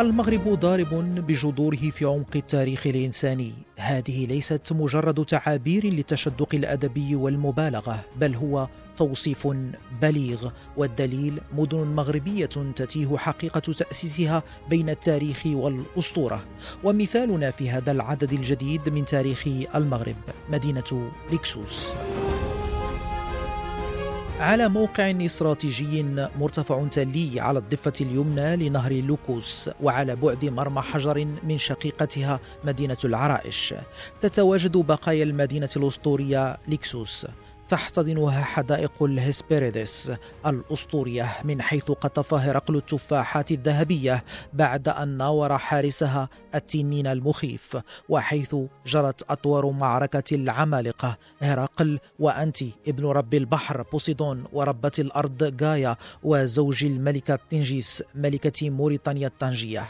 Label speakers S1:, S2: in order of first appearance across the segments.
S1: المغرب ضارب بجذوره في عمق التاريخ الإنساني. هذه ليست مجرد تعابير للتشدق الأدبي والمبالغة بل هو توصيف بليغ والدليل مدن مغربية تتيه حقيقة تأسيسها بين التاريخ والأسطورة. ومثالنا في هذا العدد الجديد من تاريخ المغرب مدينة لكسوس على موقع استراتيجي مرتفع تلي على الضفة اليمنى لنهر لوكوس وعلى بعد مرمى حجر من شقيقتها مدينة العرائش. تتواجد بقايا المدينة الأسطورية ليكسوس. تحتضنها حدائق الهسبيريدس الأسطورية من حيث قطف هرقل التفاحات الذهبية بعد أن ناور حارسها التنين المخيف وحيث جرت أطوار معركة العمالقة هرقل وأنتي ابن رب البحر بوسيدون وربة الأرض جايا وزوج الملكة تنجيس ملكة موريتانيا الطنجية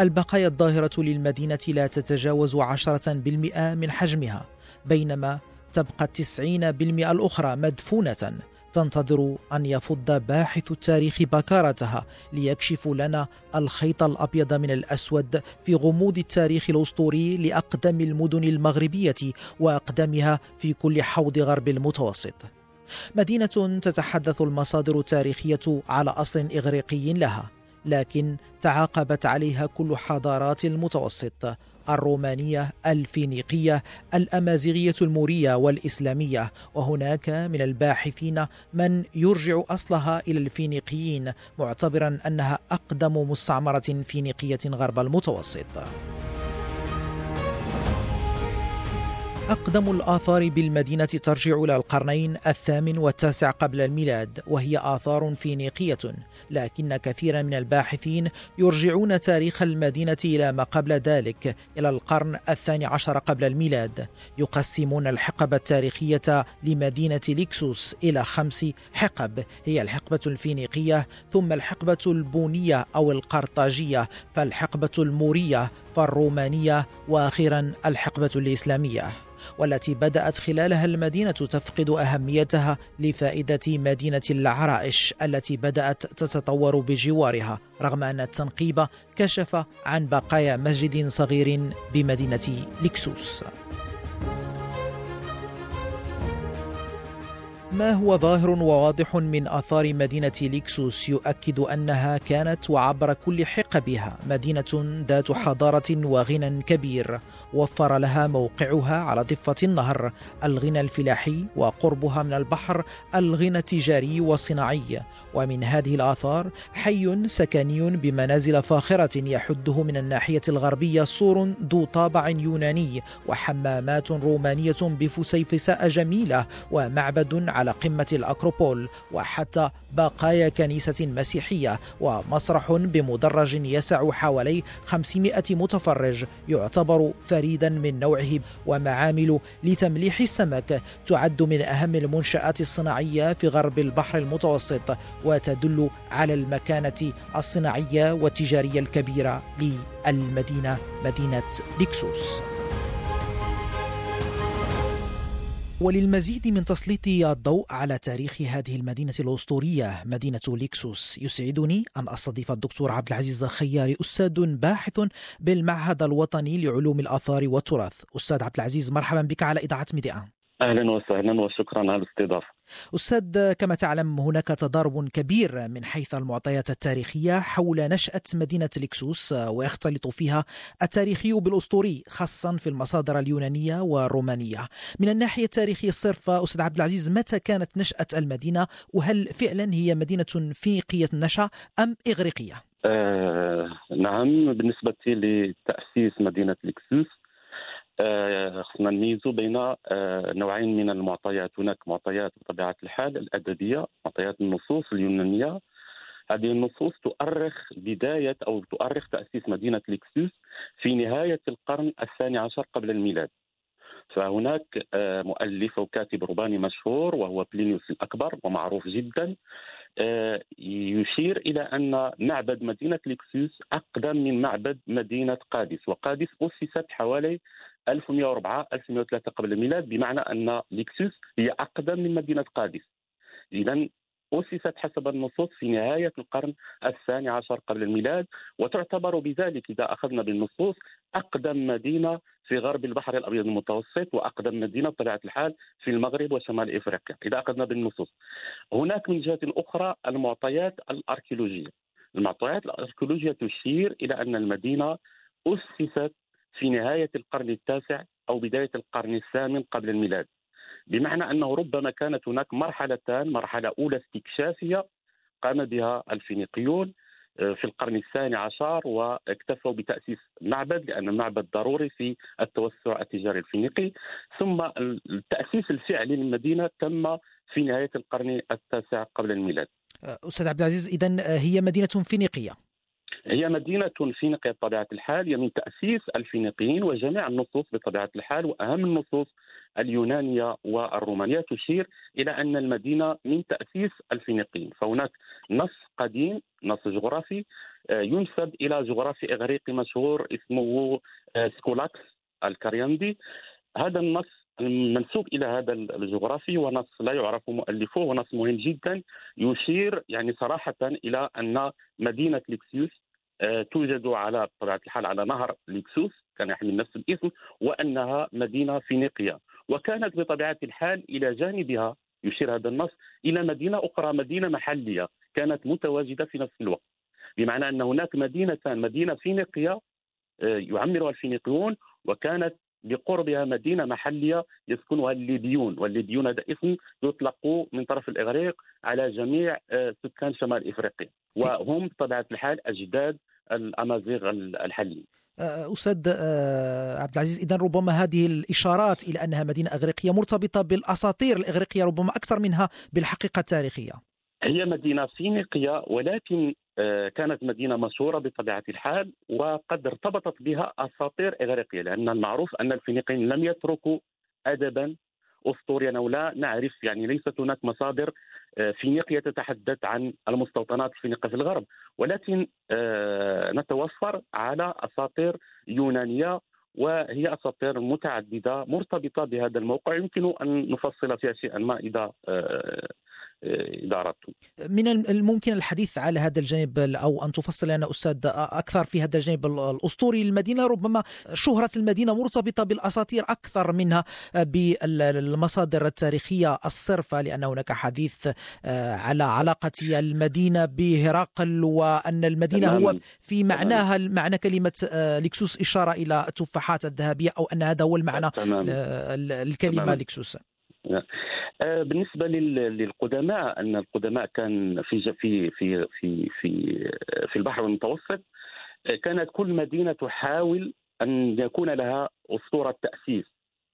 S1: البقايا الظاهرة للمدينة لا تتجاوز عشرة بالمئة من حجمها بينما تبقى التسعين بالمئة الأخرى مدفونة. تنتظر أن يفض باحث التاريخ بكارتها ليكشف لنا الخيط الأبيض من الأسود في غموض التاريخ الأسطوري لأقدم المدن المغربية وأقدمها في كل حوض غرب المتوسط. مدينة تتحدث المصادر التاريخية على أصل إغريقي لها لكن تعاقبت عليها كل حضارات المتوسط. الرومانية الفينيقية الأمازيغية المورية والإسلامية. وهناك من الباحثين من يرجع أصلها إلى الفينيقيين معتبرا أنها أقدم مستعمرة فينيقية غرب المتوسط. أقدم الآثار بالمدينة ترجع إلى القرنين الثامن والتاسع قبل الميلاد وهي آثار فينيقية لكن كثيرا من الباحثين يرجعون تاريخ المدينة إلى ما قبل ذلك إلى القرن الثاني عشر قبل الميلاد. يقسمون الحقب التاريخية لمدينة ليكسوس إلى خمس حقب هي الحقبة الفينيقية ثم الحقبة البونية أو القرطاجية فالحقبة المورية فالرومانية وأخيرا الحقبة الإسلامية. والتي بدأت خلالها المدينة تفقد أهميتها لفائدة مدينة العرائش التي بدأت تتطور بجوارها رغم أن التنقيب كشف عن بقايا مسجد صغير بمدينة لكسوس ما هو ظاهر وواضح من آثار مدينة ليكسوس يؤكد أنها كانت وعبر كل حقبها مدينة ذات حضارة وغنى كبير وفر لها موقعها على ضفة النهر الغنى الفلاحي وقربها من البحر الغنى التجاري والصناعي. ومن هذه الآثار حي سكني بمنازل فاخرة يحده من الناحية الغربية سور ذو طابع يوناني وحمامات رومانية بفسيفساء جميلة ومعبد على قمة الأكروبول وحتى بقايا كنيسة مسيحية ومسرح بمدرج يسع حوالي 500 متفرج يعتبر فريدا من نوعه ومعامل لتمليح السمك تعد من أهم المنشآت الصناعية في غرب البحر المتوسط وتدل على المكانة الصناعية والتجارية الكبيرة للمدينة مدينة ليكسوس. وللمزيد من تسليط الضوء على تاريخ هذه المدينة الأسطورية مدينة ليكسوس. يسعدني أن أستضيف الدكتور عبد العزيز الخياري أستاذ باحث بالمعهد الوطني لعلوم الآثار والتراث. أستاذ عبد العزيز مرحبا بك على إذاعة ميديا.
S2: أهلا وسهلا وشكرا على الاستضافة.
S1: أستاذ كما تعلم هناك تضارب كبير من حيث المعطيات التاريخية حول نشأة مدينة لكسوس ويختلط فيها التاريخي بالأسطوري خاصه في المصادر اليونانية والرومانية. من الناحية التاريخية الصرف أستاذ عبد العزيز متى كانت نشأة المدينة وهل فعلا هي مدينة فينيقية النشا أم إغريقية؟
S2: آه نعم بالنسبة لتأسيس مدينة آه، خصنا نميزوا بين آه، نوعين من المعطيات. هناك معطيات بطبيعة الحال الأدبية معطيات النصوص اليونانية. هذه النصوص تؤرخ بداية أو تؤرخ تأسيس مدينة ليكسوس في نهاية القرن الثاني عشر قبل الميلاد. فهناك آه، مؤلف وكاتب روباني مشهور وهو بلينيوس الأكبر ومعروف جدا آه، يشير إلى أن معبد مدينة ليكسوس أقدم من معبد مدينة قادس. وقادس أسست حوالي 1104 1103 قبل الميلاد بمعنى أن ليكسوس هي أقدم من مدينة قادس. إذا أسست حسب النصوص في نهاية القرن الثاني عشر قبل الميلاد وتعتبر بذلك إذا أخذنا بالنصوص أقدم مدينة في غرب البحر الأبيض المتوسط وأقدم مدينة بطبيعة الحال في المغرب وشمال إفريقيا. إذا أخذنا بالنصوص هناك من جهة أخرى المعطيات الأركيولوجية. المعطيات الأركيولوجية تشير إلى أن المدينة أسست في نهاية القرن التاسع أو بداية القرن الثامن قبل الميلاد بمعنى أنه ربما كانت هناك مرحلتان، مرحلة أولى استكشافية قام بها الفينيقيون آه، في القرن الثاني عشر واكتفوا بتأسيس معبد لأن المعبد ضروري في التوسع التجاري الفينيقي ثم التأسيس الفعلي للمدينة تم في نهاية القرن التاسع قبل الميلاد.
S1: آه، أستاذ عبد العزيز اذا هي مدينة فينيقية.
S2: هي مدينة فينيقية بطبيعة الحال هي من تأسيس الفينيقيين وجميع النصوص بطبيعة الحال وأهم النصوص اليونانية والرومانية تشير إلى أن المدينة من تأسيس الفينيقيين. فهناك نص قديم نص جغرافي آه، ينسب إلى جغرافي إغريقي مشهور اسمه آه، سكولاكس الكارياندي هذا النص المنسوب إلى هذا الجغرافي ونص لا يعرف مؤلفه ونص مهم جدا يشير يعني صراحة إلى أن مدينة ليكسوس آه، توجد على بطبيعه الحال على نهر ليكسوس كان يحمل نفس الاسم وأنها مدينة فينيقية. وكانت بطبيعة الحال إلى جانبها يشير هذا النص إلى مدينة أخرى مدينة محلية كانت متواجدة في نفس الوقت. بمعنى أن هناك مدينتان مدينة فينيقية آه، يعمرها الفينيقيون وكانت بقربها مدينة محلية يسكنها الليبيون. والليبيون هذا اسم يطلق من طرف الإغريق على جميع آه، سكان شمال إفريقيا. وهم بطبيعة الحال أجداد الأمازيغ الحاليين
S1: آه، عبد العزيز إذا ربما هذه الإشارات إلى أنها مدينة إغريقية مرتبطة بالأساطير الإغريقية ربما أكثر منها بالحقيقة التاريخية.
S2: هي مدينة فينيقية ولكن كانت مدينة مشهورة بطبيعة الحال وقد ارتبطت بها أساطير إغريقية لأن المعروف أن الفينيقيين لم يتركوا أدبا أسطوريا أو لا نعرف يعني ليست هناك مصادر آه، فينيقية تتحدث عن المستوطنات الفينيقية في الغرب. ولكن آه، نتوفر على أساطير يونانية وهي أساطير متعددة مرتبطة بهذا الموقع. يمكن أن نفصل فيها شيئا ما إذا إذا أردتم.
S1: من الممكن الحديث على هذا الجانب أو أن تفصل لنا أستاذ أكثر في هذا الجانب الأسطوري للمدينة ربما شهرة المدينة مرتبطة بالأساطير أكثر منها بالمصادر التاريخية الصرفة لأن هناك حديث آه، على علاقة المدينة بهرقل وأن المدينة هو في معناها معنى كلمة آه، لكسوس إشارة إلى التفاحات الذهبية أو أن هذا هو المعنى الكلمة لكسوس.
S2: آه، بالنسبة للقدماء أن القدماء كان في في في في في البحر المتوسط آه، كانت كل مدينة تحاول أن يكون لها أسطورة تأسيس.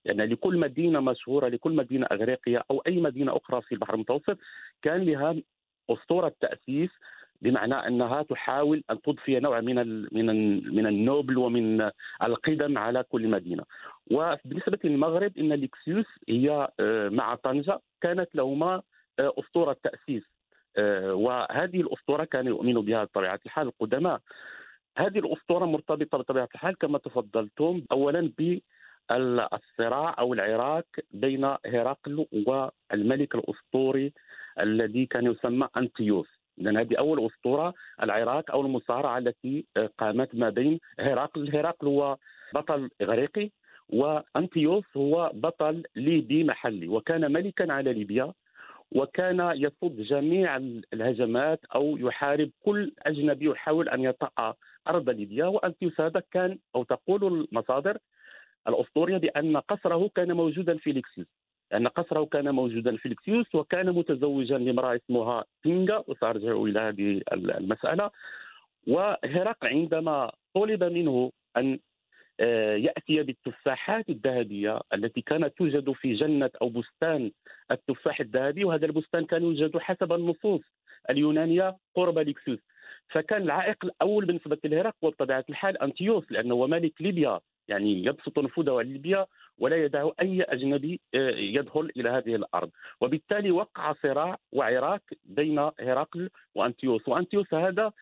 S2: يعني لكل مدينة مشهورة لكل مدينة أغريقية أو أي مدينة أخرى في البحر المتوسط كان لها أسطورة تأسيس بمعنى أنها تحاول أن تضفي نوع من من من النوبل ومن القدم على كل مدينة. وبالنسبة للمغرب إن ليكسيوس هي آه، مع طنجة كانت لهما آه، أسطورة تأسيس آه، وهذه الأسطورة كان يؤمن بها بطبيعه الحال القدماء. هذه الأسطورة مرتبطة بطبيعة الحال كما تفضلتم اولا بالصراع أو العراك بين هرقل والملك الأسطوري الذي كان يسمى أنتيوس لأن هذه أول أسطورة العراق أو المصارعة التي آه، قامت ما بين هرقل هرقل هو بطل إغريقي وانتيوس هو بطل ليبي محلي وكان ملكا على ليبيا وكان يصد جميع الهجمات أو يحارب كل أجنبي يحاول أن يطأ أرض ليبيا وانتيوس هذا كان أو تقول المصادر الأسطورية بأن قصره كان موجودا في ليكسيس. لأن قصره كان موجودا في الكسيوس وكان متزوجا لامرأة اسمها بينغا وسأرجع إلى هذه المسألة. وهرقل عندما طلب منه أن آه، يأتي بالتفاحات الذهبية التي كانت توجد في جنة أو بستان التفاح الذهبي وهذا البستان كان يوجد حسب النصوص اليونانية قرب ليكسوس فكان العائق الأول بالنسبة للهرقل هو بطبيعه الحال أنتيوس لأنه هو ملك ليبيا. يعني يبسط نفوذه على ليبيا ولا يدع أي أجنبي آه، يدخل إلى هذه الأرض. وبالتالي وقع صراع وعراك بين هرقل وأنتيوس. وأنتيوس هذا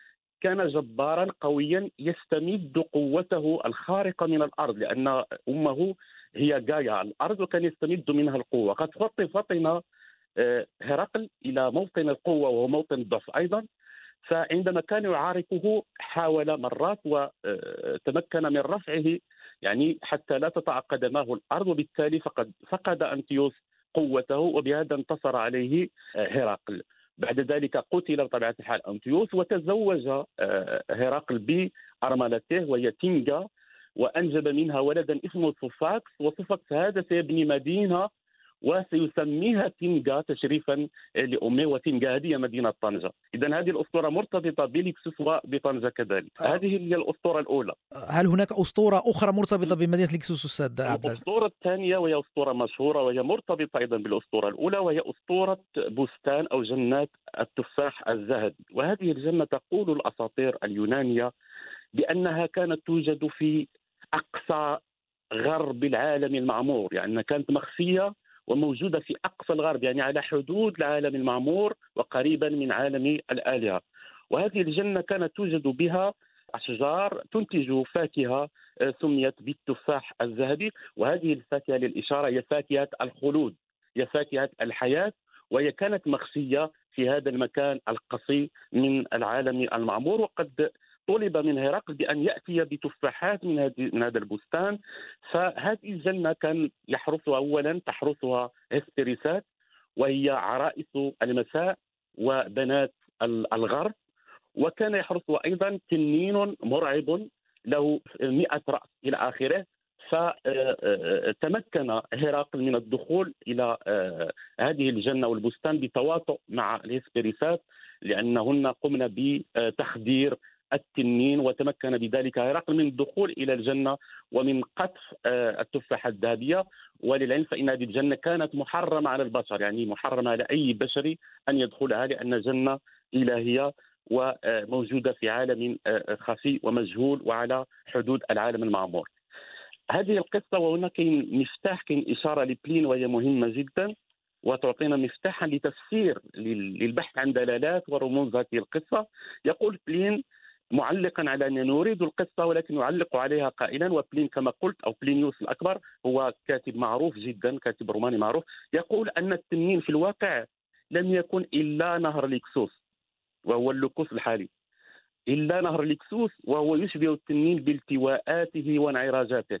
S2: كان جبارا قويا يستمد قوته الخارقة من الأرض لأن أمه هي جايا الأرض وكان يستمد منها القوة. قد فطن آه، هرقل إلى موطن القوة وهو موطن الضعف أيضا. فعندما كان يعاركه حاول مرات وتمكن من رفعه يعني حتى لا تطع قدماه الأرض وبالتالي فقد فقد أنتيوس قوته وبهذا انتصر عليه آه، هرقل. بعد ذلك قتل بطبيعة الحال أنتيوس وتزوج آه، هرقل بأرملته وهي تينجا وأنجب منها ولدا اسمه صوفاكس وصوفاكس هذا سيبني مدينة وسيسميها تينجا تشريفا لامه وتينجا هذه مدينة طنجة، اذا هذه الأسطورة مرتبطة بليكسوس وبطنجه كذلك، آه. هذه هي الأسطورة الأولى.
S1: هل هناك أسطورة أخرى مرتبطة بمدينة ليكسوس أستاذ عبد
S2: الأسطورة الثانية وهي أسطورة مشهورة وهي مرتبطة أيضا بالأسطورة الأولى وهي أسطورة بستان أو جنات التفاح الذهبي، وهذه الجنة تقول الأساطير اليونانية بأنها كانت توجد في أقصى غرب العالم المعمور. يعني كانت مخفية وموجودة في أقصى الغرب يعني على حدود العالم المعمور وقريبا من عالم الآلهة. وهذه الجنة كانت توجد بها أشجار تنتج فاكهة آه، سميت بالتفاح الذهبي. وهذه الفاكهة للإشارة هي فاكهة الخلود هي فاكهة الحياة وهي كانت مخفية في هذا المكان القصي من العالم المعمور. وقد طلب من هرقل بأن يأتي بتفاحات من من هذا البستان. فهذه الجنه كان يحرسها اولا تحرسها هسبريسات وهي عرائس المساء وبنات الغرب. وكان يحرسها أيضا تنين مرعب له 100 رأس إلى آخره. فتمكن هرقل من الدخول إلى آه، هذه الجنة والبستان بتواطؤ مع الهسبريسات لأنهن قمن بتخدير التنين وتمكن بذلك هرقل من الدخول إلى الجنة ومن قطف آه، التفاحة الذهبية وللعلم فإن هذه الجنة كانت محرمة على البشر يعني محرمة على أي بشري أن يدخلها لأن جنة إلهية وموجودة في عالم آه، خفي ومجهول وعلى حدود العالم المعمور. هذه القصة وهنا كاين مفتاح كاين إشارة لبلين وهي مهمة جدا وتعطينا مفتاحا لتفسير للبحث عن دلالات ورموز هذه القصة يقول بلين معلقا على أننا نريد القصة ولكن يعلق عليها قائلا. وبلين كما قلت أو بلينيوس الأكبر هو كاتب معروف جدا كاتب روماني معروف يقول أن التنين في الواقع لم يكن إلا نهر ليكسوس وهو اللوكوس الحالي. إلا نهر ليكسوس وهو يشبه التنين بالتواءاته وانعراجاته.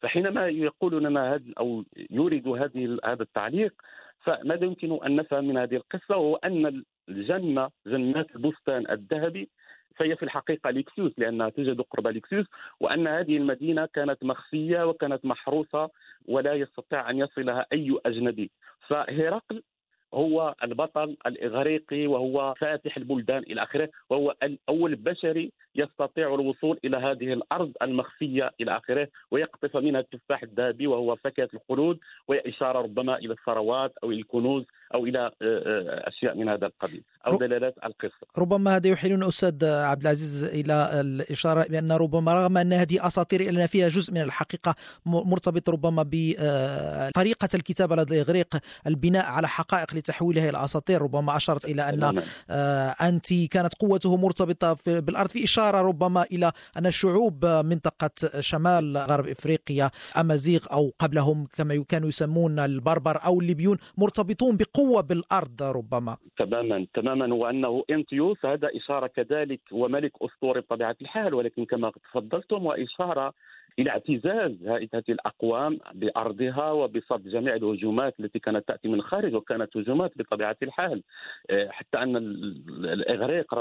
S2: فحينما يقول لنا هذا أو يورد هذه هذا التعليق فماذا يمكن أن نفهم من هذه القصة؟ وهو أن الجنة جنات البستان الذهبي فهي في الحقيقة ليكسوس لأنها توجد قرب ليكسوس وأن هذه المدينة كانت مخفية وكانت محروسة ولا يستطيع أن يصلها أي أجنبي. فهرقل هو البطل الإغريقي وهو فاتح البلدان إلى آخره وهو الأول بشري يستطيع الوصول إلى هذه الأرض المخفية إلى آخره ويقطف منها التفاح الذهبي وهو فاكهة الخلود وهي إشارة ربما إلى الثروات أو الكنوز أو إلى آه، آه، أشياء من هذا القبيل أو دلالات القصة.
S1: ربما هذا يحيلنا أستاذ عبد العزيز إلى الإشارة بأن ربما رغم أن هذه أساطير الا فيها جزء من الحقيقة مرتبط ربما بطريقه آه، الكتابة لدى الاغريق البناء على حقائق لتحويلها إلى اساطير ربما أشرت إلى أن انتي كانت قوته مرتبطة بالأرض في إشارة ربما إلى أن شعوب منطقة شمال غرب إفريقيا أمازيغ أو قبلهم كما كانوا يسمون البربر أو الليبيون مرتبطون بقوة قوة بالأرض ربما.
S2: تماما تماما. وأنه انتيوس هذا إشارة كذلك وملك أسطوري بطبيعة الحال. ولكن كما تفضلتم وإشارة إلى اعتزاز هذه الأقوام بأرضها وبصد جميع الهجومات التي كانت تأتي من الخارج وكانت هجومات بطبيعة الحال. آه، حتى أن الإغريق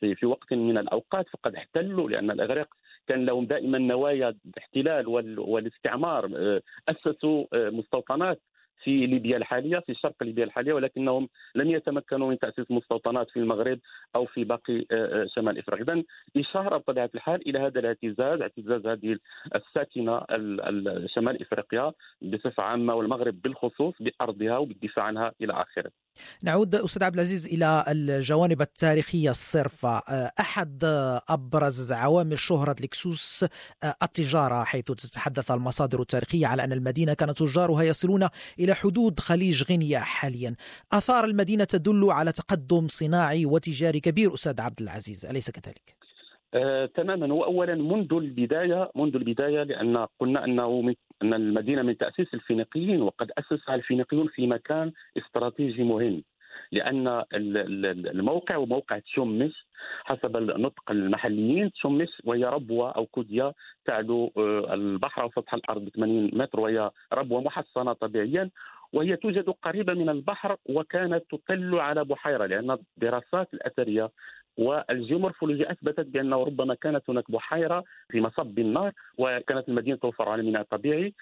S2: في وقت من الأوقات فقد احتلوا لأن الإغريق كان لهم دائما نوايا الاحتلال والاستعمار. آه، أسسوا آه، مستوطنات في ليبيا الحالية في شرق ليبيا الحالية ولكنهم لم يتمكنوا من تأسيس مستوطنات في المغرب أو في باقي شمال إفريقيا. اذا إشارة بطبيعة الحال إلى هذا الاعتزاز اعتزاز هذه الساكنة شمال إفريقيا بصفة عامة والمغرب بالخصوص بأرضها وبالدفاع عنها إلى آخره.
S1: نعود أستاذ عبد العزيز إلى الجوانب التاريخية الصرفة. أحد أبرز عوامل شهرة لكسوس التجارة حيث تتحدث المصادر التاريخية على أن المدينة كان تجارها يصلون إلى حدود خليج غينيا حاليا. آثار المدينة تدل على تقدم صناعي وتجاري كبير أستاذ عبد العزيز أليس كذلك؟
S2: آه، تماما. واولا منذ البداية منذ البداية لأن قلنا أنه من أن المدينة من تأسيس الفينيقيين وقد اسسها الفينيقيون في مكان استراتيجي مهم. لأن الموقع وموقع تشومش حسب النطق المحليين تشومش وهي ربوة أو كوديا تعلو آه، البحر وسطح الأرض ب 80 متر وهي ربوة محصنة طبيعيا وهي توجد قريبة من البحر وكانت تطل على بحيرة لأن الدراسات الأثرية والجيومورفولوجيا أثبتت بأنه ربما كانت هناك بحيرة في مصب النار وكانت المدينة توفر على ميناء طبيعي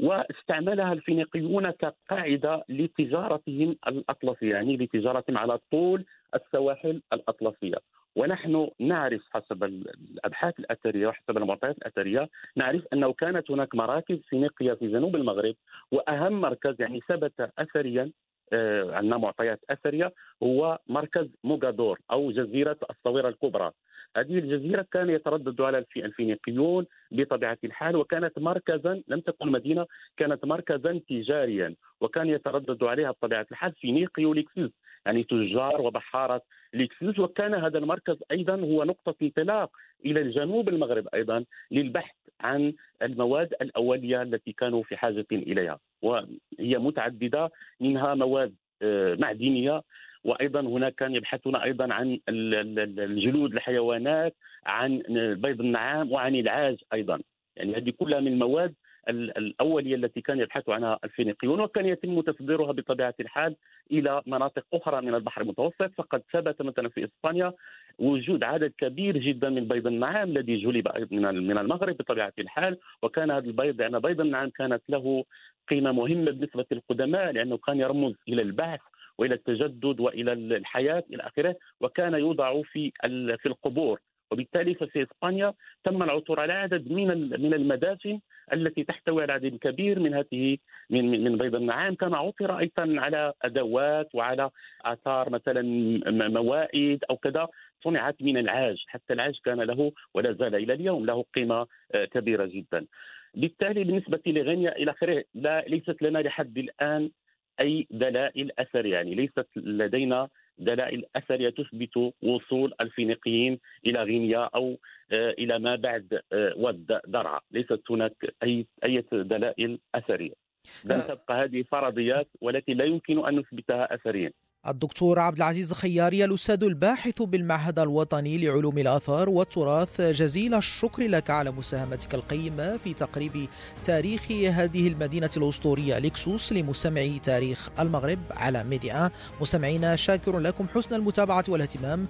S2: واستعملها الفينيقيون كقاعدة لتجارتهم الأطلسية يعني لتجارتهم على طول السواحل الأطلسية. ونحن نعرف حسب الأبحاث الأثرية وحسب المعطيات الأثرية نعرف أنه كانت هناك مراكز فينيقية في جنوب المغرب وأهم مركز يعني ثبت اثريا آه، عندنا معطيات أثرية هو مركز موغادور أو جزيرة الصويرة الكبرى. هذه الجزيرة كان يتردد على الفينيقيون بطبيعة الحال وكانت مركزا لم تكن مدينة كانت مركزا تجاريا وكان يتردد عليها بطبيعة الحال فينيقيو ليكسوس يعني تجار وبحاره ليكسوس وكان هذا المركز أيضا هو نقطة انطلاق إلى الجنوب المغرب أيضا للبحث عن المواد الأولية التي كانوا في حاجة إليها وهي متعددة منها مواد آه، معدنية وأيضا هناك كان يبحثون أيضا عن الجلود الحيوانات عن بيض النعام وعن العاج أيضا. يعني هذه كلها من المواد الأولية التي كان يبحث عنها الفينيقيون وكان يتم تصديرها بطبيعة الحال إلى مناطق أخرى من البحر المتوسط. فقد ثبت مثلا في إسبانيا وجود عدد كبير جدا من بيض النعام الذي جلب من المغرب بطبيعة الحال. وكان هذا البيض لأن يعني بيض النعام كانت له قيمة مهمة بالنسبة للقدماء لأنه كان يرمز إلى البعث وإلى التجدد وإلى الحياة إلى آخره وكان يوضع في في القبور. وبالتالي ففي إسبانيا تم العثور على عدد من من المدافن التي تحتوي على عدد كبير من هذه من من بيض النعام. كما عثر أيضا على أدوات وعلى آثار مثلا موائد أو كذا صنعت من العاج. حتى العاج كان له ولا زال إلى اليوم له قيمة آه، كبيرة جدا. بالتالي بالنسبة لغينيا إلى آخره لا ليست لنا لحد الآن أي دلائل أثر يعني ليست لدينا دلائل اثريه تثبت وصول الفينيقيين إلى غينيا أو آه، إلى ما بعد آه، ود درعا، ليست هناك أي أي دلائل أثرية. لن آه. تبقى هذه فرضيات ولكن لا يمكن أن نثبتها أثريا.
S1: الدكتور عبد العزيز خياري الأستاذ الباحث بالمعهد الوطني لعلوم الآثار والتراث. جزيل الشكر لك على مساهمتك القيمة في تقريب تاريخ هذه المدينة الأسطورية لكسوس لمستمعي تاريخ المغرب على ميديا. مستمعينا شاكر لكم حسن المتابعة والاهتمام.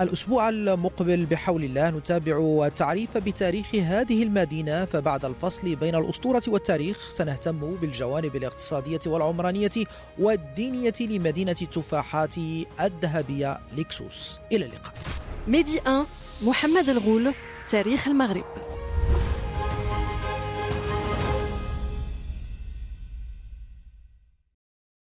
S1: الأسبوع المقبل بحول الله نتابع التعريف بتاريخ هذه المدينة. فبعد الفصل بين الأسطورة والتاريخ سنهتم بالجوانب الاقتصادية والعمرانية والدينية لمدينة التفاحات الذهبية لكسوس إلى اللقاء.
S3: ميدي 1 محمد الغول تاريخ المغرب.